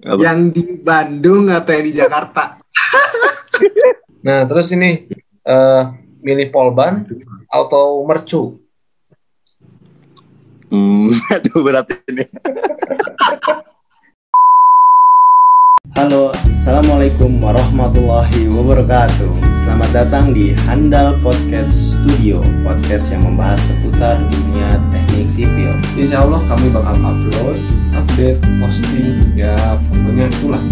Apa? Yang di Bandung atau yang di Jakarta? Nah, terus ini eh milih polban atau mercu? Hmm, aduh berat ini. Halo, Assalamualaikum warahmatullahi wabarakatuh Selamat datang di Handal Podcast Studio Podcast yang membahas seputar dunia teknik sipil. Insya Allah kami bakal upload, update, posting, ya pokoknya itulah.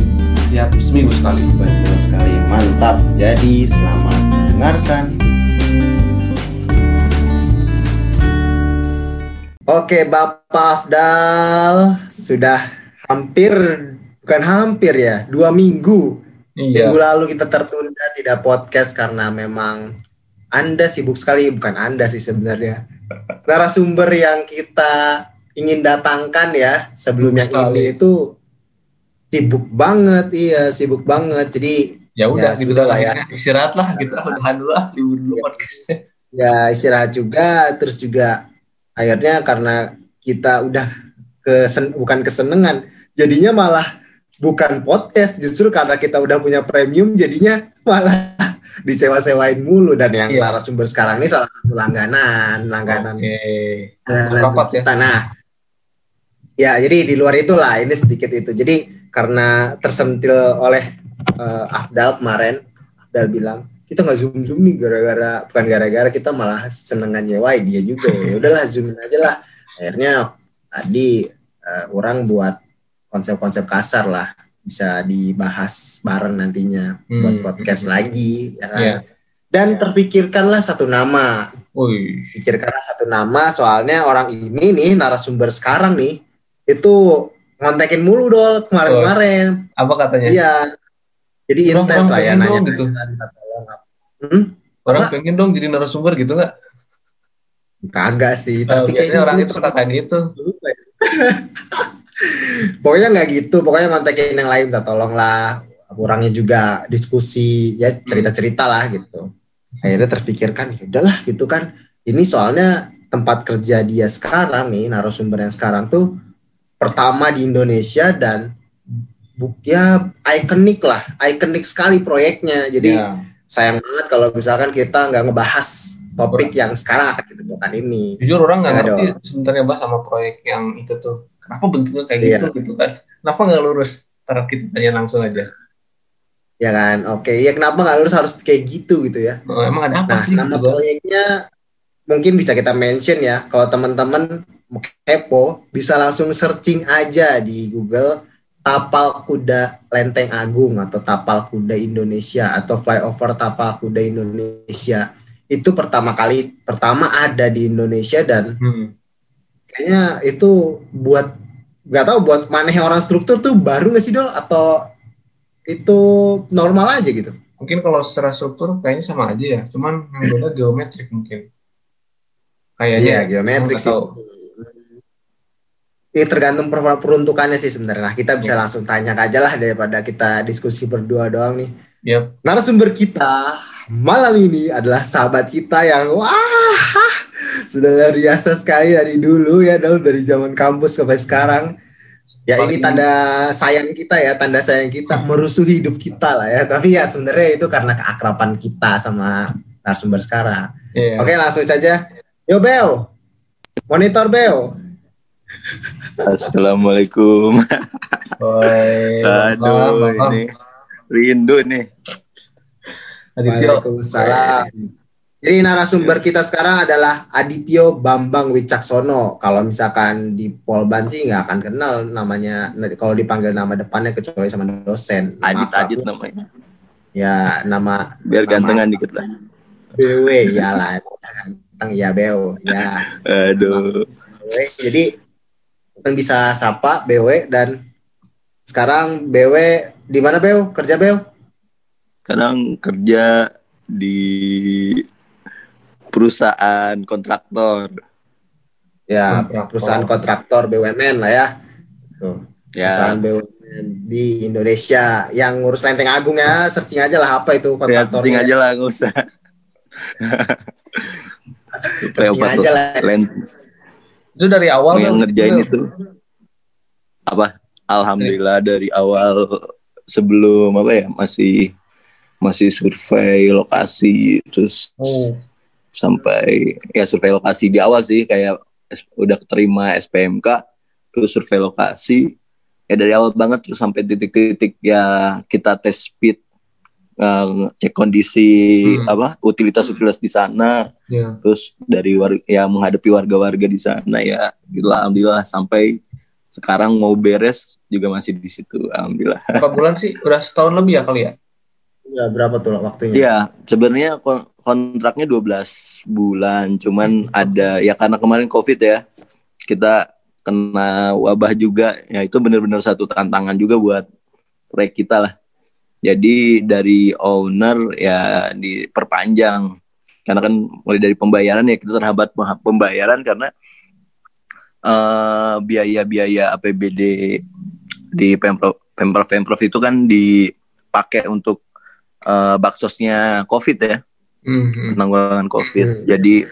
Tiap seminggu sekali. Betul sekali, mantap. Jadi selamat mendengarkan. Oke Bapak Afdal Sudah hampir, bukan hampir ya Dua minggu Iya. Minggu lalu kita tertunda tidak podcast karena memang Anda sibuk sekali, bukan Anda sih sebenarnya. Narasumber yang kita ingin datangkan ya sebelum Sibuk yang sekali. ini itu sibuk banget, iya sibuk banget. Jadi Ya udah Ya, gitu lah ya. ya. Istirahat lah kita udahan dulu lah libur dulu podcastnya. ya istirahat juga, terus juga akhirnya karena kita udah kesen, bukan kesenengan, jadinya malah bukan podcast, justru karena kita udah punya premium, jadinya malah disewa-sewain mulu dan yang Iya. narasumber sekarang ini salah satu langganan, langganan Oke. langganan Rapat ya. kita. Nah, ya jadi di luar itulah ini sedikit itu. Jadi karena tersentil oleh eh, Afdal kemarin, Afdal bilang kita nggak zoom zoom nih gara-gara bukan gara-gara kita malah senengan nyewain dia juga ya udahlah zoomin aja lah akhirnya tadi eh, orang buat konsep-konsep kasar lah bisa dibahas bareng nantinya buat Hmm. podcast lagi ya kan Iya. dan terpikirkanlah satu nama Wih. pikirkanlah satu nama soalnya orang ini nih narasumber sekarang nih itu ngontekin mulu dol kemarin-kemarin Apa katanya? iya jadi intens orang lah ya nanya gitu. tolong apa. hmm? Orang Apa? pengen dong jadi narasumber gitu nggak? kagak sih Oh, tapi kayaknya orang dulu itu gitu. lupa ya. pokoknya nggak gitu pokoknya ngontekin yang lain minta tolong lah orangnya juga diskusi ya cerita-cerita lah gitu. Akhirnya terpikirkan ya udahlah gitu kan. Ini soalnya tempat kerja dia sekarang nih narasumber yang sekarang tuh pertama di Indonesia dan ya ikonik lah ikonik sekali proyeknya. Jadi Ya. sayang banget kalau misalkan kita nggak ngebahas topik yang sekarang akan kita bawakan ini. Jujur orang nggak Ya, ngerti sebenarnya bah sama proyek yang itu tuh. Kenapa bentuknya kayak Iya. gitu gitu kan? Kenapa nggak lurus? Ntar kita tanya langsung aja. ya kan oke ya kenapa nggak lurus harus kayak gitu gitu ya Oh, emang ada apa Nah, sih? nama gitu kan? proyeknya mungkin bisa kita mention ya. Kalau teman-teman kepo, bisa langsung searching aja di Google Tapal Kuda Lenteng Agung atau Tapal Kuda Indonesia atau Flyover Tapal Kuda Indonesia. Itu pertama kali pertama ada di Indonesia dan Hmm. Kayaknya itu buat nggak tahu buat maneh orang struktur tuh baru nggak sih dol atau itu normal aja gitu. Mungkin kalau secara struktur kayaknya sama aja ya. Cuman yang beda geometrik mungkin. Kayaknya. Iya, geometrik sih. Ini tergantung per- peruntukannya sih sebenarnya. Nah, kita bisa langsung tanya aja lah daripada kita diskusi berdua doang nih. Yap. Narasumber kita malam ini adalah sahabat kita yang wah sudah luar biasa sekali dari dulu ya dulu dari zaman kampus sampai sekarang. Ya ini tanda sayang kita ya, tanda sayang kita merusuhi hidup kita lah ya. Tapi ya sebenarnya itu karena keakraban kita sama narasumber sekarang. Iya. Oke langsung saja. Yo Bel, monitor Bel. Assalamualaikum. Oi, Aduh, ini rindu nih. Adityo. Waalaikumsalam. Jadi narasumber kita sekarang adalah Adityo Bambang Wicaksono. Kalau misalkan di Polban sih nggak akan kenal namanya. Kalau dipanggil nama depannya kecuali sama dosen. Adit Adit akrabnya, namanya. Ya nama Biar Nama- gantengan dikit lah. BW ya lah. Tentang ya Beo. Ya. Aduh. BW. Jadi kita bisa sapa BW dan sekarang BW di mana Beo? Kerja Beo? Sekarang kerja di perusahaan kontraktor. Ya, Kontraktor. perusahaan kontraktor BUMN lah ya. Tuh. perusahaan Ya, BUMN di Indonesia yang ngurus Lenteng Agung ya searching aja lah apa itu ya kontraktornya aja lah nggak usah. searching aja lah Land Itu dari awal yang ngerjain Bel. itu apa? alhamdulillah dari awal sebelum apa ya masih masih survei lokasi terus Oh. sampai ya survei lokasi di awal sih kayak udah keterima SPMK terus survei lokasi ya dari awal banget terus sampai titik-titik ya kita tes speed eh, cek kondisi Hmm. apa utilitas-utilitas di sana Ya. terus dari war ya menghadapi warga-warga di sana ya gitu alhamdulillah sampai sekarang mau beres juga masih di situ alhamdulillah Berapa bulan sih? Udah setahun lebih ya kali ya? Ya, berapa tuh waktunya? Iya, sebenarnya kon- kontraknya 12 bulan, cuman ada ya karena kemarin Covid ya. Kita kena wabah juga, ya itu benar-benar satu tantangan juga buat proyek kita lah. Jadi dari owner ya diperpanjang. Karena kan mulai dari pembayaran ya kita terhambat pem- pembayaran karena eh, biaya-biaya APBD di Pemprov Pemprov Pemprov itu kan dipakai untuk eh, baksosnya COVID ya, Hmm. penanggulangan COVID. Hmm. Jadi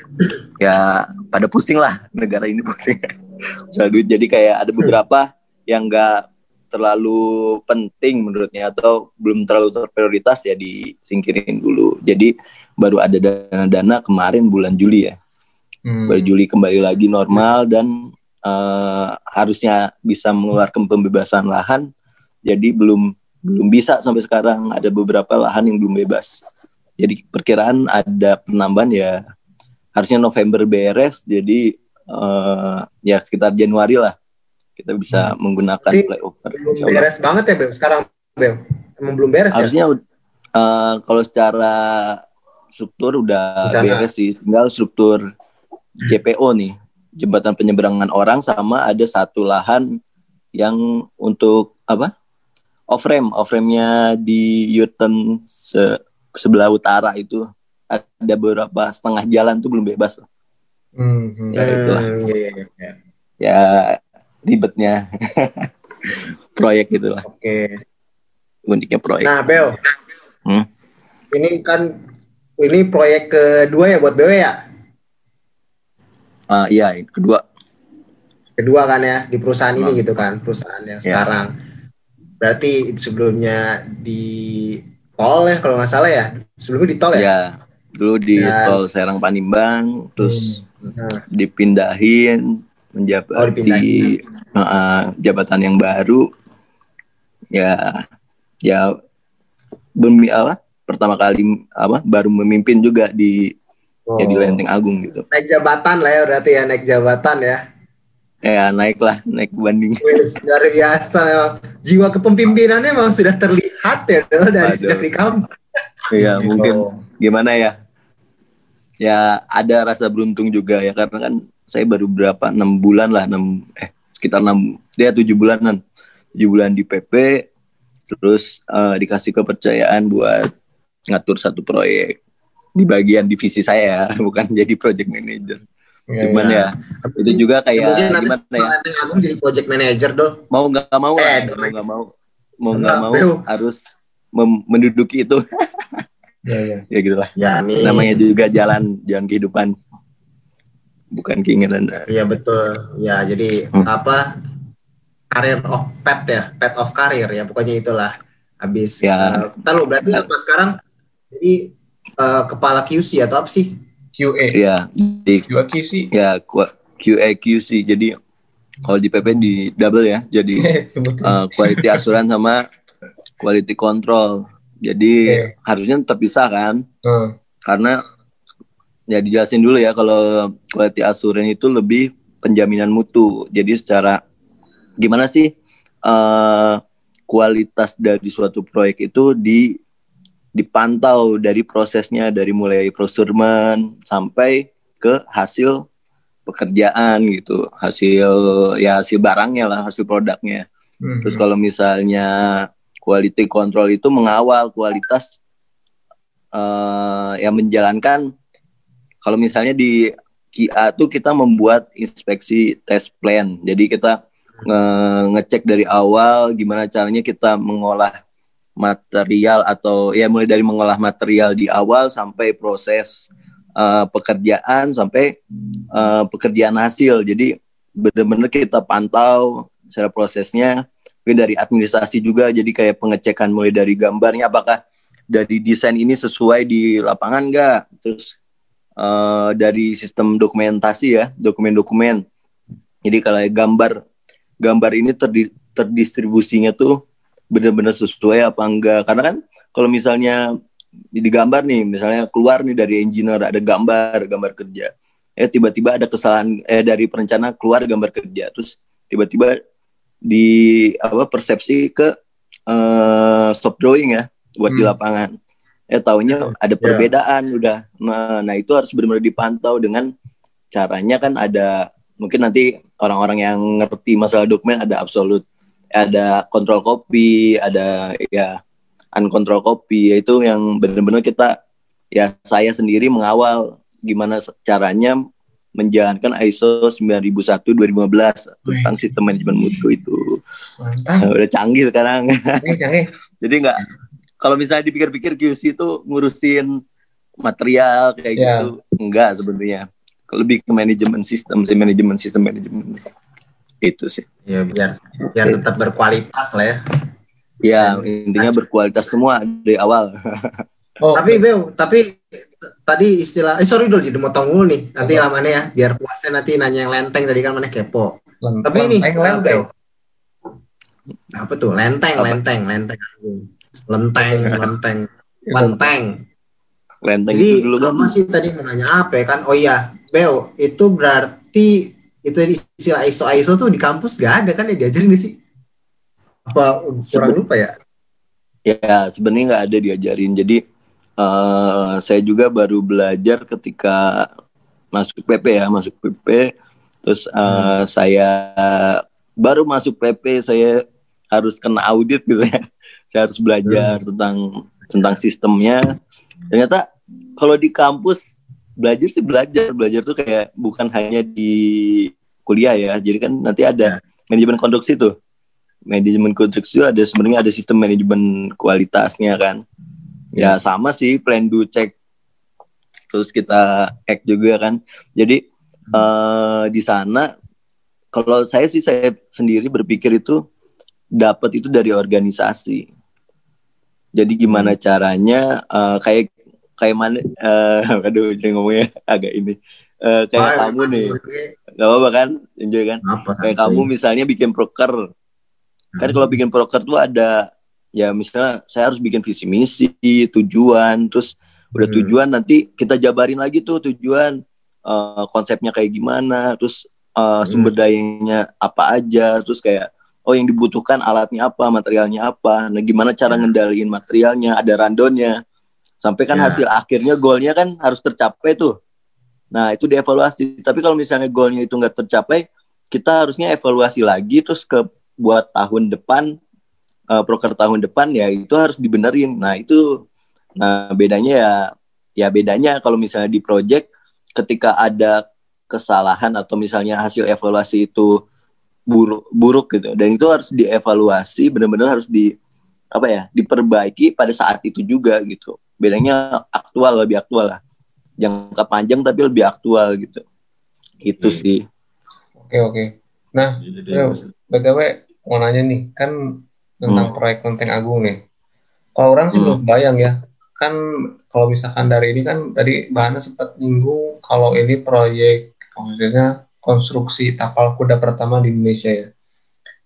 ya pada pusing lah negara ini pusing. Soal duit. Jadi kayak ada beberapa yang enggak terlalu penting menurutnya atau belum terlalu terprioritas ya disingkirin dulu. Jadi baru ada dana-dana kemarin bulan Juli ya. Hmm. Baru Juli kembali lagi normal dan eh, harusnya bisa mengeluarkan pembebasan lahan. Jadi belum belum bisa sampai sekarang ada beberapa lahan yang belum bebas. Jadi perkiraan ada penambahan ya harusnya November beres. Jadi eh, ya sekitar Januari lah kita bisa menggunakan Jadi, flyover. Belum beres banget ya, Bel. Sekarang, Bel. Emang belum beres ya? Harusnya eh, kalau secara struktur udah Rencana. beres sih. Tinggal struktur JPO nih, jembatan penyeberangan orang sama ada satu lahan yang untuk apa? Off frame, off frame-nya di U-turn se- sebelah utara itu ada beberapa setengah jalan tuh belum bebas. Hmm. hmm. Ya, itulah. Hmm, iya, iya, iya. Ya ribetnya proyek itulah, Oke. uniknya proyek. Nah, Bel. Hmm. Ini kan ini proyek kedua ya buat BW ya? Ah, iya, kedua Kedua kan ya di perusahaan ini Hmm. gitu kan, perusahaan yang Ya. sekarang. Berarti itu sebelumnya di tol ya kalau nggak salah ya? Sebelumnya di tol ya? Ya, dulu di Ya. tol Serang Panimbang, terus Nah, dipindahin menjabati Oh, dipindahin. uh, jabatan yang baru. Ya, ya bemi apa? Pertama kali apa? Baru memimpin juga di ya di oh. Lenteng Agung gitu. Naik jabatan lah ya berarti ya naik jabatan ya. Ya naik lah, naik banding. Luar biasa. Jiwa kepemimpinannya memang sudah terlihat ya dari Aduh. sejak di kampus. Iya mungkin Oh. gimana ya? Ya ada rasa beruntung juga ya karena kan saya baru berapa enam bulan lah enam eh sekitar enam dia tujuh bulanan tujuh bulan di PP terus eh, dikasih kepercayaan buat ngatur satu proyek di bagian divisi saya bukan jadi project manager Ya, cuman ya itu juga kayak Mungkin nanti gimana ya Nanti Agung jadi project manager dol. mau nggak mau lah, Eh, mau nggak mau mau Enggak, nggak mau harus mem- menduduki itu ya, ya. ya gitulah Ya amin. namanya juga jalan jalan kehidupan bukan keinginan Iya betul. Ya jadi Hmm. apa karir of pet ya, pet of karir ya pokoknya itulah. Habis Ya. ya. lu berarti apa sekarang jadi eh, kepala QC atau apa sih? QA. ya di QA sih. ya QA QC jadi kalau di PP di double ya jadi uh, quality assurance sama quality control jadi Oke. harusnya tetap bisa kan Hmm. karena ya dijelasin dulu ya kalau quality assurance itu lebih penjaminan mutu jadi secara gimana sih eh, kualitas dari suatu proyek itu di dipantau dari prosesnya dari mulai procurement sampai ke hasil pekerjaan gitu hasil ya hasil barangnya lah hasil produknya Hmm. Terus kalau misalnya quality control itu mengawal kualitas eh yang menjalankan kalau misalnya di KIA tuh kita membuat inspeksi test plan. Jadi kita nge- ngecek dari awal gimana caranya kita mengolah material atau ya mulai dari mengolah material di awal sampai proses eh, pekerjaan sampai eh, pekerjaan hasil. Jadi benar-benar kita pantau secara prosesnya mungkin dari administrasi juga jadi kayak pengecekan mulai dari gambarnya apakah dari desain ini sesuai di lapangan enggak terus eh, dari sistem dokumentasi ya dokumen-dokumen jadi kalau gambar gambar ini terdi- terdistribusinya tuh benar-benar sesuai apa enggak. Karena kan kalau misalnya di gambar nih misalnya keluar nih dari engineer ada gambar gambar kerja. Eh tiba-tiba ada kesalahan eh dari perencana keluar gambar kerja. Terus tiba-tiba di apa persepsi ke eh soft drawing ya buat di Hmm. lapangan. Eh tahunya ada perbedaan udah. Nah, nah itu harus benar-benar dipantau dengan caranya kan ada mungkin nanti orang-orang yang ngerti masalah dokumen ada absolut ada kontrol copy ada ya uncontrol copy yaitu yang benar-benar kita ya saya sendiri mengawal gimana caranya menjalankan ISO 9001 2015 tentang sistem manajemen mutu itu Mantap. udah canggih sekarang Canggih, canggih. jadi nggak kalau misalnya dipikir-pikir QC itu ngurusin material kayak Ya. gitu enggak sebenarnya lebih ke manajemen sistem sih manajemen sistem manajemen itu sih Ya biar biar tetap berkualitas lah ya. ya intinya berkualitas semua dari awal Oh, Tapi Beo, tapi tadi istilah eh sorry dulu jadi motong dulu nih. Nanti lamanya ya biar puasnya nanti nanya yang lenteng tadi kan mana kepo. lenteng, Tapi ini lenteng, eh, lenteng. Apa tuh? Lenteng, Apa? lenteng, lenteng. Lenteng, lenteng, lenteng. lenteng Jadi itu dulu kan apa sih tadi mau nanya apa ya kan? Oh iya, Beo, itu berarti itu istilah ISO ISO tuh di kampus gak ada kan ya diajarin di sih? Apa kurang lupa ya? ya sebenarnya nggak ada diajarin. Jadi eh, saya juga baru belajar ketika masuk PP ya masuk PP terus eh, saya baru masuk PP saya harus kena audit gitu ya. Saya harus belajar tentang tentang sistemnya. Ternyata kalau di kampus belajar sih belajar. Belajar tuh kayak bukan hanya di kuliah ya. Jadi kan nanti ada manajemen konstruksi tuh. Manajemen konstruksi itu ada sebenarnya ada sistem manajemen kualitasnya kan. Ya sama sih plan do check. Terus kita act juga kan. Jadi eh, di sana kalau saya sih saya sendiri berpikir itu dapat itu dari organisasi. Jadi gimana caranya eh, kayak kayak mana eh, aduh jadi ngomongnya agak ini Eh, kayak Ah, kamu nih oke. gak apa-apa kan enjoy kan Apa kayak santai. kamu misalnya bikin proker kan Hmm. kalau bikin proker tuh ada ya misalnya saya harus bikin visi misi tujuan terus udah Hmm. tujuan nanti kita jabarin lagi tuh tujuan eh, konsepnya kayak gimana terus eh, sumber dayanya apa aja terus kayak oh yang dibutuhkan alatnya apa materialnya apa nah gimana cara ngendaliin materialnya ada randonnya sampai kan Ya. hasil akhirnya goalnya kan harus tercapai tuh. Nah itu dievaluasi. Tapi kalau misalnya goalnya itu nggak tercapai kita harusnya evaluasi lagi terus ke buat tahun depan eh, proker tahun depan ya itu harus dibenerin. Nah itu nah bedanya ya ya bedanya kalau misalnya di project ketika ada kesalahan atau misalnya hasil evaluasi itu buruk buruk gitu. Dan itu harus dievaluasi benar-benar harus di apa ya diperbaiki pada saat itu juga gitu bedanya aktual lebih aktual lah jangka panjang tapi lebih aktual gitu itu Iya. sih Oke, oke. Nah, Jadi, Beo, BTW mau nanya nih, kan tentang proyek Lenteng Agung nih. Kalau orang sih Hmm. belum bayang ya. Kan kalau misalkan dari ini kan tadi bahannya sempat nyinggung kalau ini proyek maksudnya konstruksi tapal kuda pertama di Indonesia ya.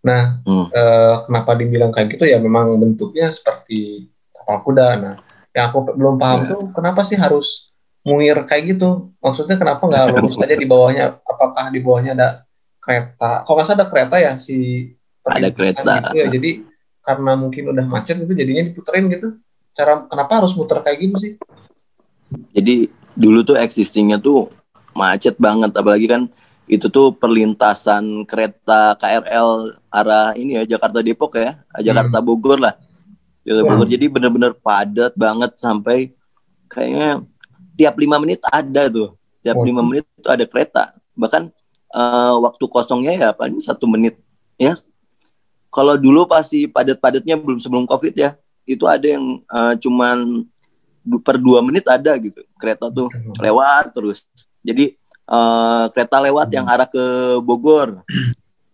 Nah, Hmm. eh, kenapa dibilang kayak gitu ya memang bentuknya seperti tapal kuda. Nah, yang aku belum paham tuh kenapa sih harus mungir kayak gitu? Maksudnya kenapa nggak lurus aja di bawahnya? Apakah di bawahnya ada kereta? Kalau nggak salah ada kereta ya si Ada perlintasan kereta. gitu ya. Jadi karena mungkin udah macet itu jadinya diputerin gitu. Cara kenapa harus muter kayak gitu sih? Jadi dulu tuh existingnya tuh macet banget, apalagi kan itu tuh perlintasan kereta KRL arah ini ya Jakarta Depok ya, Jakarta Bogor lah. Wah. Bogor jadi bener-bener padat banget sampai kayaknya tiap lima menit ada tuh, tiap lima menit itu ada kereta. Bahkan eh, waktu kosongnya ya paling satu menit. Ya. Kalau dulu pasti padat-padatnya belum sebelum covid ya, itu ada yang eh, cuman per dua menit ada gitu. Kereta tuh lewat terus. Jadi eh, kereta lewat yang arah ke Bogor,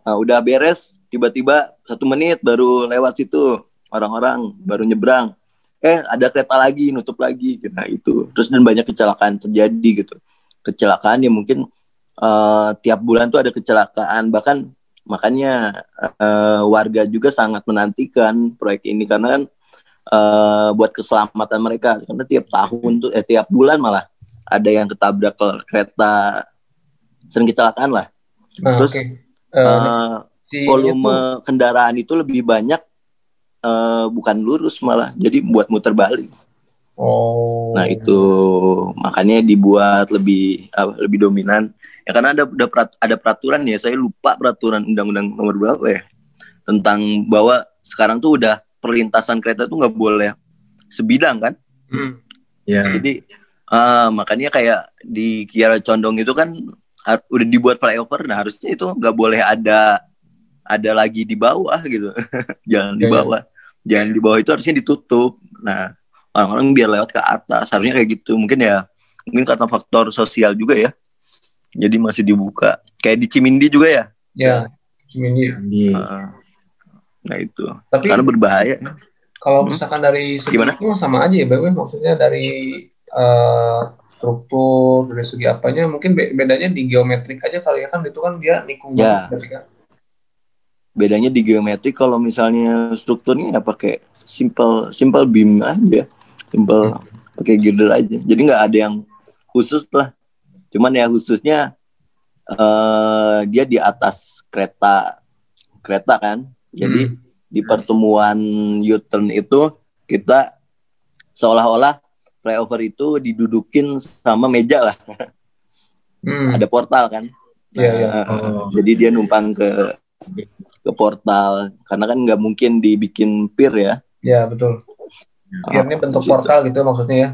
Nah, udah beres, tiba-tiba satu menit baru lewat situ orang-orang baru nyebrang eh ada kereta lagi nutup lagi gitu. nah itu. Terus dan banyak kecelakaan terjadi gitu. Kecelakaan yang mungkin eh, tiap bulan tuh ada kecelakaan. Bahkan makanya eh, warga juga sangat menantikan proyek ini karena kan eh, buat keselamatan mereka. Karena tiap tahun tuh eh tiap bulan malah ada yang ketabrak ke- kereta. Sering kecelakaan lah. Nah, Terus, oke. Eh, Eh, si volume kendaraan itu lebih banyak eh, bukan lurus malah. Jadi buat muter balik. Oh. nah itu makanya dibuat lebih apa, lebih dominan. Ya karena ada ada, perat- ada peraturan ya. Saya lupa peraturan undang-undang nomor berapa ya. Tentang bahwa sekarang tuh udah perlintasan kereta tuh nggak boleh sebidang kan? Hmm. Ya. jadi ah, makanya kayak di Kiara Condong itu kan har- udah dibuat flyover, nah harusnya itu nggak boleh ada ada lagi di bawah gitu, jangan di Iya, iya. Jangan di bawah itu harusnya ditutup. Nah orang-orang biar lewat ke atas, harusnya kayak gitu. Mungkin ya, mungkin karena faktor sosial juga ya, jadi masih dibuka. Kayak di Cimindi juga ya. Ya, Cimindi. Di, Ah, nah itu, Tapi karena berbahaya. kalau Hmm. misalkan dari segi Gimana? itu sama aja ya, BW. Maksudnya dari eh, struktur, dari segi apanya, mungkin be- bedanya di geometrik aja kali ya kan itu kan dia nikung Ya. banget kan. Bedanya di geometri kalau misalnya strukturnya ya pakai simple simple beam aja simple pakai girder aja jadi nggak ada yang khusus lah cuman ya khususnya eh dia di atas kereta kereta kan jadi Hmm. di pertemuan U-turn itu kita seolah-olah flyover itu didudukin sama meja lah Hmm. ada portal kan Iya, iya. Nah, Oh. jadi dia numpang ke ke portal karena kan nggak mungkin dibikin pier ya Ya, betul. Biarnya bentuk Situ. portal gitu maksudnya ya.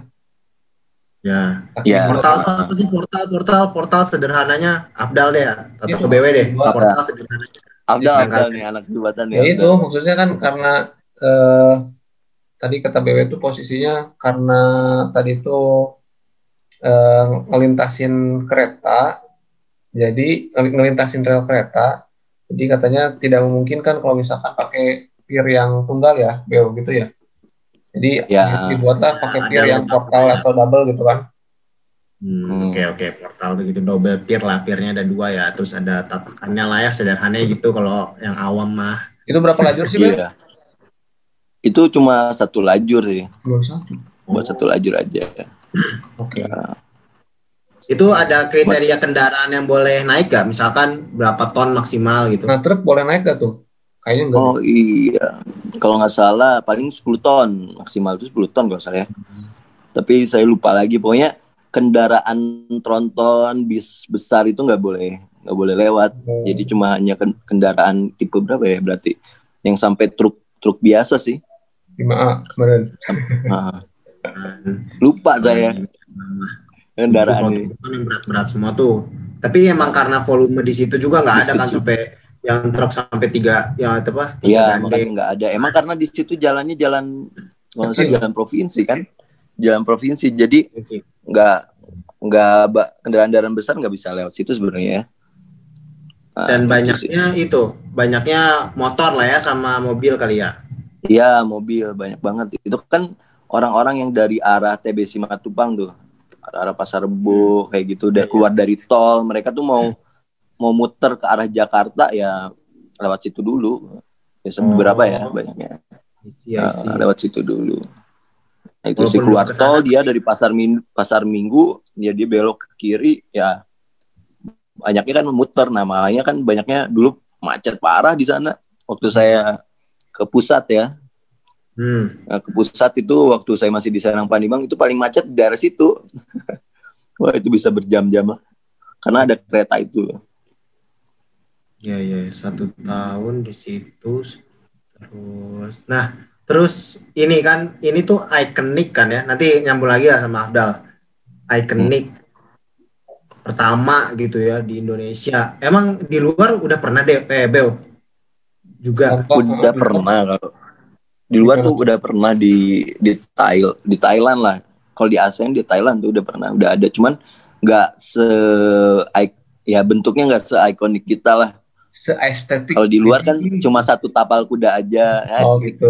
ya. Ya. Portal apa sih portal? Portal portal sederhananya Afdal deh ya. Atau ke BW deh. Portal sederhananya. Abdal Iya, Abdal kan? nih anak jembatan Ya itu maksudnya kan karena eh, tadi kata BW itu posisinya karena tadi itu eh, ngelintasin kereta, jadi ngel- ngelintasin rel kereta, jadi katanya tidak memungkinkan kalau misalkan pakai pier yang tunggal ya, BW gitu ya. Jadi Ya. dibuatlah pakai Ya, ada yang portal atau double gitu kan. Hmm, Hmm. Oke oke portal tuh gitu double pier lah piernya ada dua ya terus ada tatakannya lah ya sederhananya gitu kalau yang awam mah Itu berapa lajur sih? Iya. Itu cuma satu lajur sih, satu. buat satu lajur aja. Oke. Itu ada kriteria kendaraan yang boleh naik gak misalkan berapa ton maksimal gitu Nah, truk boleh naik gak tuh? Kayaknya enggak. Oh iya, kalau nggak salah paling 10 ton maksimal itu 10 ton kalau saya. Tapi saya lupa lagi, pokoknya kendaraan tronton bis besar itu nggak boleh nggak boleh lewat. Oh. Jadi cuma hanya ken- kendaraan tipe berapa ya berarti? Yang sampai truk truk biasa sih. 5A kemarin. Nah, lupa saya kendaraan ini. Itu yang berat-berat semua tuh tapi emang karena volume di situ juga nggak ada kan sampai yang truk sampai tiga ya apa Iya, makanya nggak ada. Emang karena di situ jalannya jalan kalau Kecil. jalan provinsi kan, jalan provinsi. Jadi nggak nggak kendaraan-kendaraan besar nggak bisa lewat situ sebenarnya. ya. Nah, dan itu sih. banyaknya itu banyaknya motor lah ya sama mobil kali ya Iya mobil banyak banget. Itu kan orang-orang yang dari arah TB Simatupang tuh, arah Pasar Rebo kayak gitu, udah keluar dari tol, mereka tuh mau mau muter ke arah Jakarta ya lewat situ dulu. Ya beberapa ya Oh. banyaknya. Iya Nah, sih. lewat situ dulu. Nah, itu sih keluar tol dia dari pasar minggu, pasar minggu ya dia belok ke kiri ya banyaknya kan muter nah makanya kan banyaknya dulu macet parah di sana waktu saya ke pusat ya Hmm. Nah, ke pusat itu waktu saya masih di Serang Panibang itu paling macet di daerah situ. Wah itu bisa berjam-jam lah. Karena ada kereta itu. Ya ya satu tahun di situ. Terus nah terus ini kan ini tuh ikonik kan ya. Nanti nyambung lagi ya sama Afdal. Ikonik pertama gitu ya di Indonesia. Emang di luar udah pernah deh eh, Bel juga. Udah pernah kalau di luar tuh udah pernah di di Thailand di Thailand lah kalau di ASEAN di Thailand tuh udah pernah udah ada cuman nggak se ya bentuknya nggak se ikonik kita lah seestetik Kalau di luar kan cuma satu tapal kuda aja. ya, oh gitu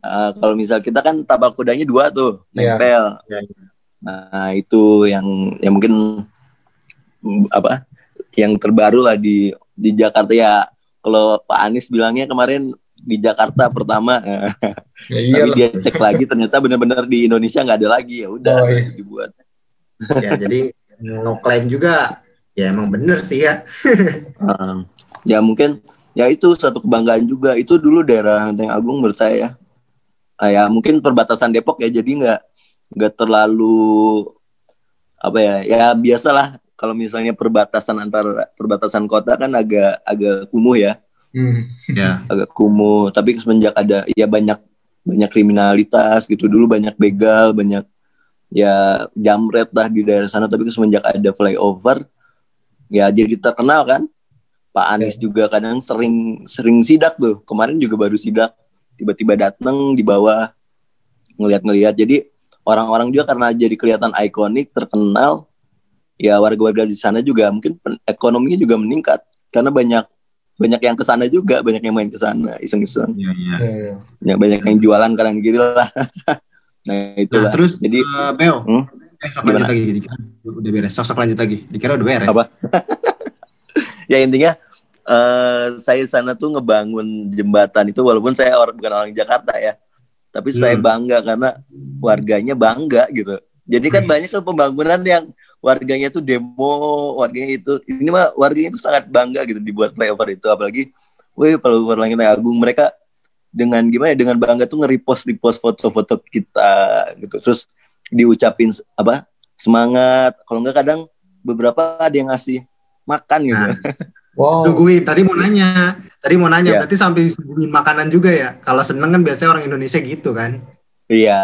Uh, kalau misal kita kan tapal kudanya dua tuh Iya. nempel. Iya. Nah itu yang yang mungkin apa yang terbaru lah di di Jakarta ya. Kalau Pak Anies bilangnya kemarin di Jakarta pertama, ya, iya tapi dia cek lagi ternyata benar-benar di Indonesia nggak ada lagi. Ya udah Oh, iya. dibuat. ya jadi ngeklaim juga. Ya emang bener sih ya. Uh, ya mungkin ya itu satu kebanggaan juga. Itu dulu daerah Lenteng Agung menurut saya ya. Ah, ya mungkin perbatasan Depok ya jadi nggak nggak terlalu apa ya ya biasalah. Kalau misalnya perbatasan antar perbatasan kota kan agak agak kumuh ya Hmm. ya. Agak kumuh. Tapi semenjak ada ya banyak banyak kriminalitas gitu. Dulu banyak begal banyak ya jamret lah di daerah sana. Tapi semenjak ada flyover ya jadi terkenal kan? Pak Anies juga kadang sering sering sidak tuh. Kemarin juga baru sidak. Tiba-tiba datang di bawah ngelihat-ngelihat jadi orang-orang juga karena jadi kelihatan ikonik terkenal ya warga-warga di sana juga mungkin ekonominya juga meningkat. Karena banyak banyak yang ke sana juga banyak yang main ke sana iseng-iseng. Iya iya. Hmm. ya banyak yang jualan kanan kiri lah. Nah itu nah terus jadi eh, Beo? Hmm? eh, sok lanjut lagi dikira udah beres. Sok sok lanjut lagi dikira udah beres. Apa? ya intinya eh saya sana tuh ngebangun jembatan itu walaupun saya orang bukan orang Jakarta ya. Tapi saya Hmm. bangga karena warganya bangga gitu jadi kan Wis. banyak kan pembangunan yang warganya tuh demo warganya itu ini mah warganya itu sangat bangga gitu dibuat flyover itu apalagi wih flyover langit agung mereka dengan gimana ya dengan bangga tuh nge-repost repost foto-foto kita gitu terus diucapin apa semangat kalau enggak kadang beberapa ada yang ngasih makan gitu Nah. wow Suguhin. Tadi mau nanya. Tadi mau nanya. Ya. Berarti sampai suguhin makanan juga ya. Kalau seneng kan biasanya orang Indonesia gitu kan. Iya,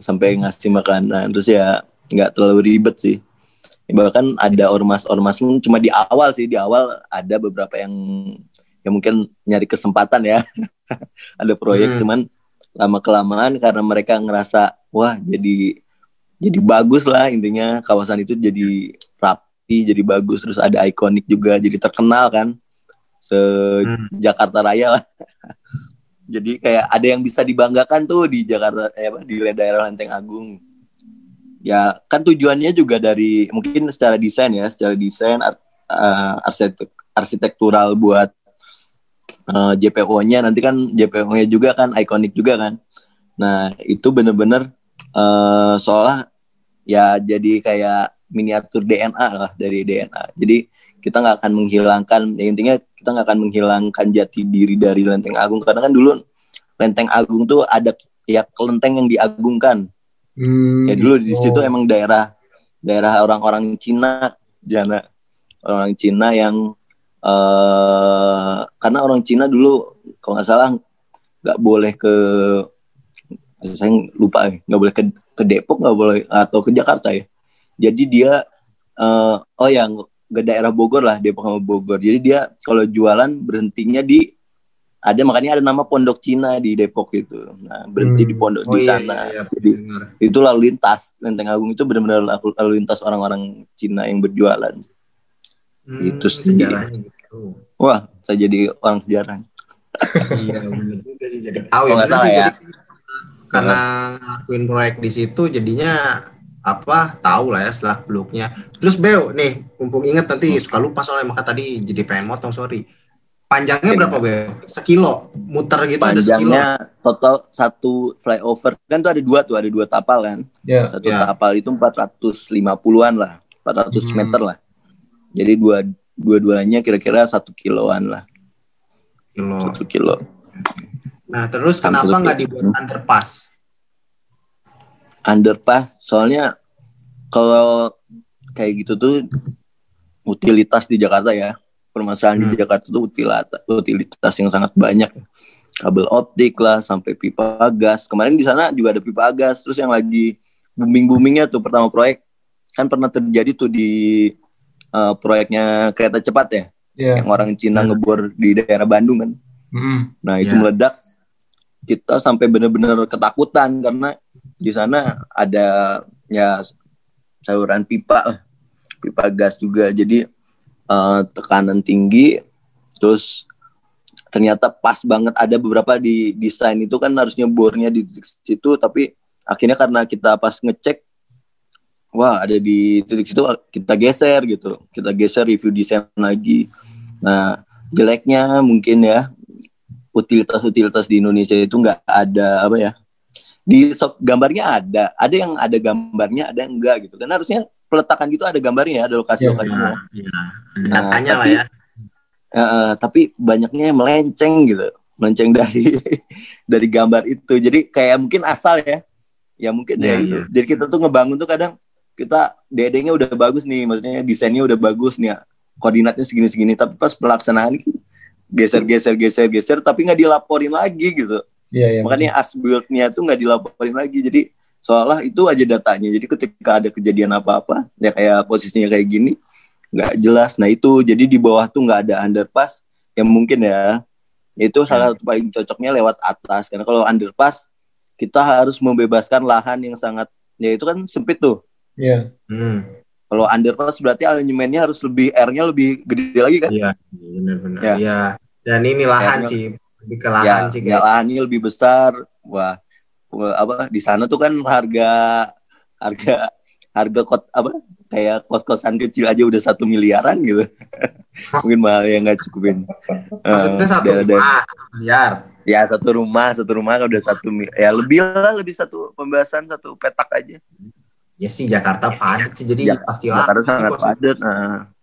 sampai ngasih makanan. Terus ya nggak terlalu ribet sih. Bahkan ada ormas-ormas pun cuma di awal sih, di awal ada beberapa yang yang mungkin nyari kesempatan ya. ada proyek Hmm. cuman lama kelamaan karena mereka ngerasa wah jadi jadi bagus lah intinya kawasan itu jadi rapi, jadi bagus terus ada ikonik juga jadi terkenal kan. Se Hmm. Jakarta Raya lah. Jadi kayak ada yang bisa dibanggakan tuh di Jakarta eh, di daerah Lenteng Agung. Ya kan tujuannya juga dari mungkin secara desain ya, secara desain ar- eh, arsitek arsitektural buat eh, JPO-nya nanti kan JPO-nya juga kan ikonik juga kan. Nah itu bener-bener eh seolah ya jadi kayak miniatur DNA lah dari DNA. Jadi kita nggak akan menghilangkan ya intinya kita nggak akan menghilangkan jati diri dari Lenteng Agung karena kan dulu Lenteng Agung tuh ada ya kelenteng yang diagungkan. Hmm, Ya dulu di gitu. situ emang daerah daerah orang-orang Cina, jana orang Cina yang eh karena orang Cina dulu kalau nggak salah nggak boleh ke saya lupa nggak boleh ke ke Depok nggak boleh atau ke Jakarta ya. Jadi dia eh oh ya ke daerah Bogor lah Depok sama Bogor. Jadi dia kalau jualan berhentinya di ada makanya ada nama Pondok Cina di Depok itu. Nah berhenti Hmm. di pondok Oh di iya, sana. iya, iya, Jadi benar. itu lalu lintas Lenteng Agung itu benar-benar lalu, lalu lintas orang-orang Cina yang berjualan. Hmm, Itu sih. sejarahnya gitu. Wah, saya jadi orang sejarah. iya benar juga sih jadi tahu Oh, ya sih ya. jadi karena ngelakuin proyek di situ jadinya apa? Tahu lah ya setelah beluknya terus Beo nih mumpung inget nanti suka lupa soalnya maka tadi jadi pengen motong sorry. Panjangnya berapa Beo? Sekilo. Muter gitu ada sekilo. Panjangnya total satu flyover. Kan tuh ada dua tuh ada dua tapal kan. ya. Satu Ya. tapal itu 450-an lah, 400 Hmm. meter lah. Jadi dua dua-duanya kira-kira satu kiloan lah, kilo. Satu kilo. nah terus kenapa nggak dibuat underpass Underpass soalnya kalau kayak gitu tuh utilitas di Jakarta ya. Permasalahan Hmm. di Jakarta tuh utilitas, utilitas yang sangat banyak. Kabel optik lah sampai pipa gas. Kemarin di sana juga ada pipa gas. Terus yang lagi booming-boomingnya tuh pertama proyek kan pernah terjadi tuh di eh, proyeknya kereta cepat ya, ya yang orang Cina Hmm. ngebor di daerah Bandung kan. Hmm. Nah itu Ya. meledak, kita sampai benar-benar ketakutan karena di sana ada ya saluran pipa, pipa gas juga. Jadi eh, tekanan tinggi, terus ternyata pas banget. Ada beberapa di desain itu kan harusnya bornya di titik situ. Tapi akhirnya karena kita pas ngecek wah ada di titik situ kita geser gitu. Kita geser review desain lagi. Nah jeleknya mungkin ya utilitas-utilitas di Indonesia itu nggak ada apa ya di shop gambarnya ada. Ada yang ada gambarnya ada yang enggak gitu. Dan harusnya peletakan gitu ada gambarnya ada lokasi-lokasinya ya, Nah, datanya lah tapi- ya. Eh, tapi banyaknya yang melenceng gitu. Melenceng dari dari gambar itu. Jadi kayak mungkin asal ya. Ya mungkin Iya, ya itu iya. jadi kita tuh ngebangun tuh kadang kita DD-nya udah bagus nih. Maksudnya desainnya udah bagus nih. Koordinatnya segini segini tapi pas pelaksanaan geser geser geser geser tapi nggak dilaporin lagi gitu Iya, iya. makanya as build-nya tuh nggak dilaporin lagi. Jadi seolah itu aja datanya. Jadi ketika ada kejadian apa-apa ya kayak posisinya kayak gini nggak jelas. Nah itu. Jadi di bawah tuh nggak ada underpass yang mungkin ya. Itu salah satu paling cocoknya lewat atas. Karena kalau underpass kita harus membebaskan lahan yang sangat ya itu kan sempit tuh. Iya. Hmm, kalau underpass berarti alignmentnya harus lebih R-nya lebih gede lagi kan? Iya benar-benar. Ya. ya. dan ini lahan sih lebih ke lahan ya, sih ya kayak. lahannya lebih besar. Wah apa di sana tuh kan harga harga harga kot apa kayak kos kosan kecil aja udah satu miliaran gitu. Mungkin mahal yang nggak cukupin. Maksudnya Eh, satu daerah-daerah- rumah satu miliar. Ya satu rumah satu rumah udah satu ya lebih lah lebih satu pembahasan satu petak aja. Ya sih Jakarta padat sih jadi Ya, pasti Jakarta sangat padat nah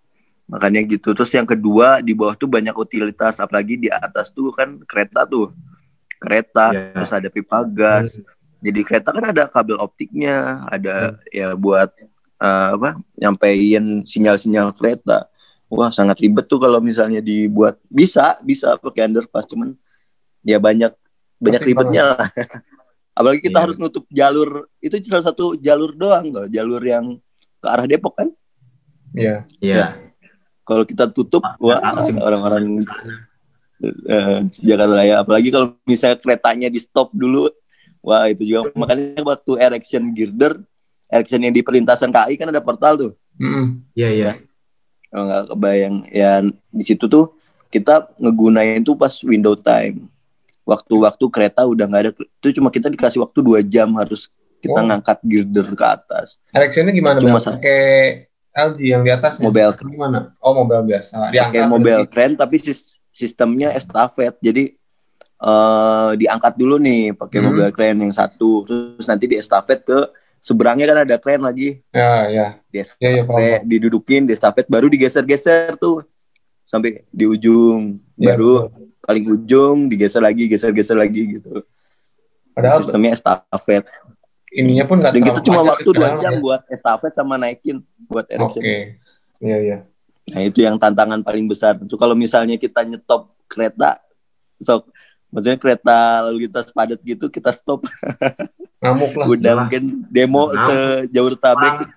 makanya gitu. Terus yang kedua di bawah tuh banyak utilitas. Apalagi di atas tuh kan kereta tuh. Kereta Ya. terus ada pipa gas. Jadi kereta kan ada kabel optiknya. Ada ya buat eh, apa nyampein sinyal-sinyal kereta. Wah sangat ribet tuh kalau misalnya dibuat. Bisa bisa pakai underpass cuman ya banyak banyak ribetnya lah. Apalagi kita Iya. harus nutup jalur. Itu salah satu jalur doang loh. Jalur yang ke arah Depok kan? Iya. Iya. Kalau kita tutup Ah, wah harus orang-orang eh, Jakarta Raya apalagi kalau misalnya keretanya di stop dulu wah itu juga makanya waktu erection girder erection yang di perlintasan KAI kan ada portal tuh. Iya iya. kalau nggak kebayang ya di situ tuh kita ngegunain tuh pas window time waktu-waktu kereta udah nggak ada itu cuma kita dikasih waktu dua jam harus kita Oh. ngangkat girder ke atas Erectionnya gimana? Cuma. Pakai LG yang di atasnya? Mobile. Gimana? Oh, mobil biasa. pakai mobile keren tapi sis- sistemnya estafet jadi eh diangkat dulu nih pakai Hmm. mobile keren yang satu terus nanti di estafet ke seberangnya kan ada keren lagi Ya, ya. di Ya, ya, paham, estafet didudukin di estafet baru digeser-geser tuh sampai di ujung Ya, baru betul. paling ujung digeser lagi geser-geser lagi gitu Padahal sistemnya estafet ininya pun nggak dan kita terlalu cuma waktu dua jam ya. buat estafet sama naikin buat Oke. erection Iya, iya. Nah itu yang tantangan paling besar. Itu kalau misalnya kita nyetop kereta, so maksudnya kereta lalu lintas padat gitu kita stop. Ngamuk lah. Udah mungkin demo sejauh tabek.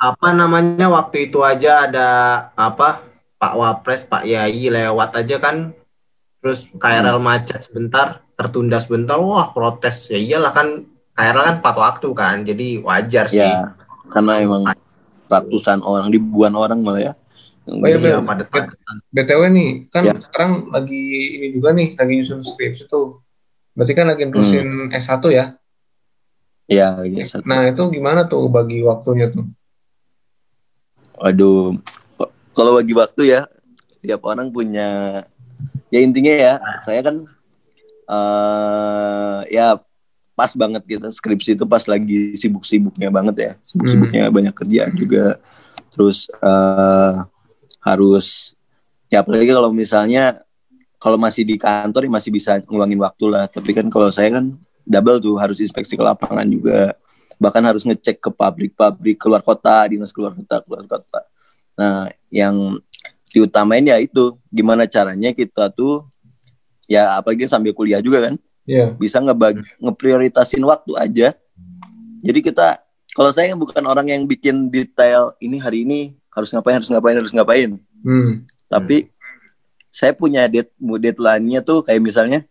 apa namanya waktu itu aja ada apa Pak Wapres Pak Yai lewat aja kan terus KRL macet sebentar tertunda sebentar wah protes ya iyalah kan KRL kan empat waktu kan jadi wajar sih Ya, karena emang ratusan orang, ribuan orang malah ya. Oh, iya, Iya, padat BTW nih, kan Ya. sekarang lagi ini juga nih, lagi nyusun skripsi tuh. Berarti kan lagi Hmm. nerusin S1 ya? Ya, ya satu. Nah, itu gimana tuh bagi waktunya tuh? Waduh, kalau bagi waktu ya, tiap orang punya. Ya intinya ya, saya kan eh ya pas banget gitu skripsi itu pas lagi sibuk-sibuknya banget ya, sibuk-sibuknya banyak kerjaan juga. Terus eh harus ya apalagi kalau misalnya kalau masih di kantor ya masih bisa ngulangin waktu lah. Tapi kan kalau saya kan double tuh harus inspeksi ke lapangan juga bahkan harus ngecek ke pabrik-pabrik keluar kota, dinas keluar kota, keluar kota. Nah, yang diutamain ya itu gimana caranya kita tuh ya apalagi sambil kuliah juga kan Iya. bisa ngebagi ngeprioritasin waktu aja. Jadi kita kalau saya bukan orang yang bikin detail ini hari ini harus ngapain harus ngapain harus ngapain. Hmm. Tapi saya punya dead, deadline-nya tuh kayak misalnya